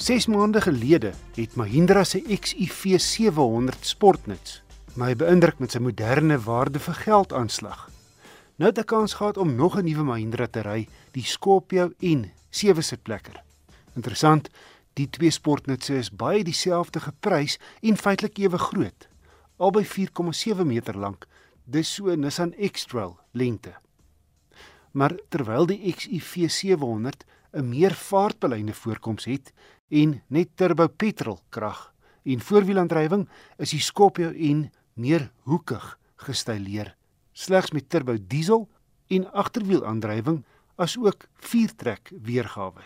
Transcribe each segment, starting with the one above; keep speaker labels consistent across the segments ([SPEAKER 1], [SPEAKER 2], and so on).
[SPEAKER 1] 6 maande gelede het Mahindra se XUV 700 sportnuts my beïndruk met sy moderne waarde vir geld aanslag. Nou het ek kans gehad om nog 'n nuwe Mahindra te ry, die Scorpio N 7 sitplekker. Interessant, die twee sportnutse is baie dieselfde geprys en feitelik ewe groot, albei 4,7 meter lank. Dis so 'n Nissan X-Trail lengte. Maar terwyl die XUV 700 'n meer vaartbeleide voorkoms het en net turbo petrol krag en voorwielaandrywing is die Scorpio N meer hoekig gestyleer, slegs met turbo diesel en agterwielaandrywing asook viertrek weergawe.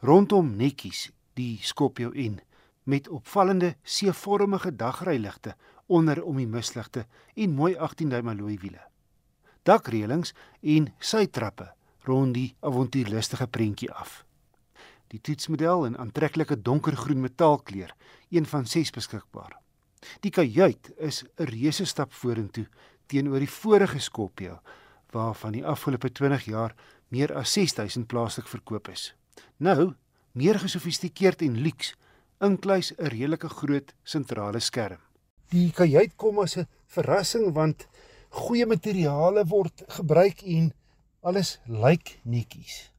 [SPEAKER 1] Rondom netjies die Scorpio N met opvallende C-vormige dagryligte onder om die misligte en mooi 18 duim alloy wiele. Dakreëlings en sytrappe rond die avontuurlustige prentjie af. Die toetsmodel in aantreklike donkergroen metaalkleur, een van 6 beskikbaar. Die kajuit is 'n reuse stap vorentoe teenoor die vorige Scorpio waarvan die afgelope 20 jaar meer as 6000 plaaslik verkoop is. Nou, meer gesofistikeerd en luks, inkluis 'n redelike groot sentrale skerm. Die kajuit kom as 'n verrassing want goeie materiale word gebruik en alles lyk netjies.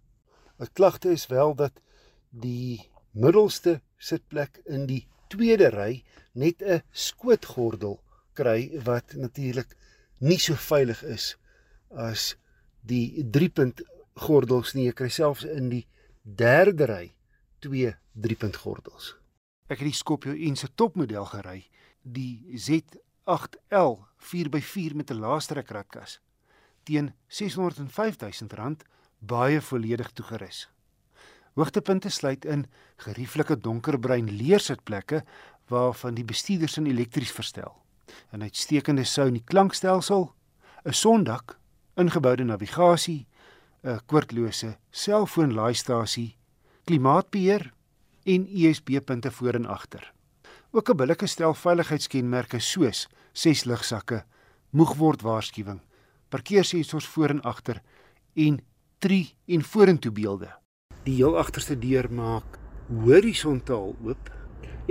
[SPEAKER 1] 'n Klagte is wel dat die middelste sitplek in die tweede ry net 'n skootgordel kry wat natuurlik nie so veilig is as die 3-punt gordels nie. Jy kry selfs in die derde ry twee 3-punt gordels. Ek het die Scorpio N se topmodel gery, die Z8L 4x4 met 'n laastrek ratkas teen R605 000 baie volledig toegerus. Hoogtepunte sluit in gerieflike donkerbruin leersitplekke waarvan die bestuurders in elektries verstel. 'n Uitstekende sound in die klankstelsel, 'n sondak, ingeboude navigasie, 'n koordlose selfoonlaaistasie, klimaatbeheer en USB-punte voor en agter. Ook 'n billike stel veiligheidskenmerke soos 6 ligsakke, moegword waarskuwing, parkeersensors voor en agter en 3 en vorentoe beelde. Die heel agterste deur maak horisontaal oop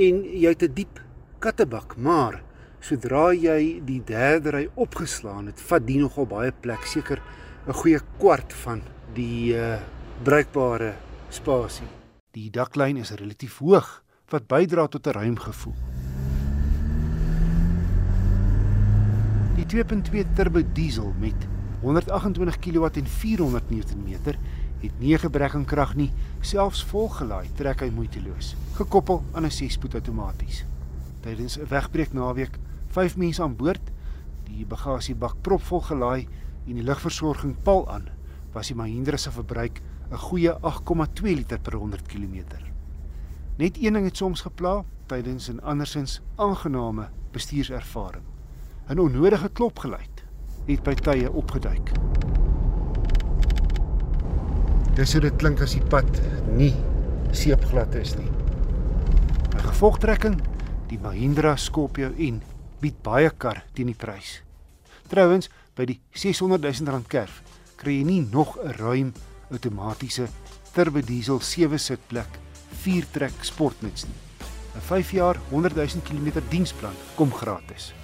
[SPEAKER 1] en jy het 'n diep kattebak, maar sodra jy die derde ry opgeslaan het, vat die nogal baie plek, seker 'n goeie kwart van die uh, bruikbare spasie. Die daklyn is relatief hoog wat bydra tot 'n ruim gevoel. Die 2.2 turbo diesel met 128 kW en 400 Nm het nie gebreking krag nie, selfs volgelaai trek hy moeiteloos, gekoppel aan 'n 6-spoed outomaties. Tydens 'n wegbreek naweek, 5 mense aan boord, die bagasiebak propvol gelaai en die lugversorging pal aan, was die Mahindra se verbruik 'n goeie 8,2 liter per 100 km. Net een ding het soms gepla tydens 'n andersins aangename bestuurservaring. 'n Onnodige klopgeluid het by tye opgeduik. Dis hoe dit klink as die pad nie seepglad is nie. 'n Gevolgtrekking, die Mahindra Scorpio N bied baie kar teen die prys. Trouwens, by die 600 000 rand kerf kry jy nie nog 'n ruim outomatiese turbo diesel 7 sitplek 4-trek sportnuts nie. 'n 5 jaar 100 000 km diensplan kom gratis.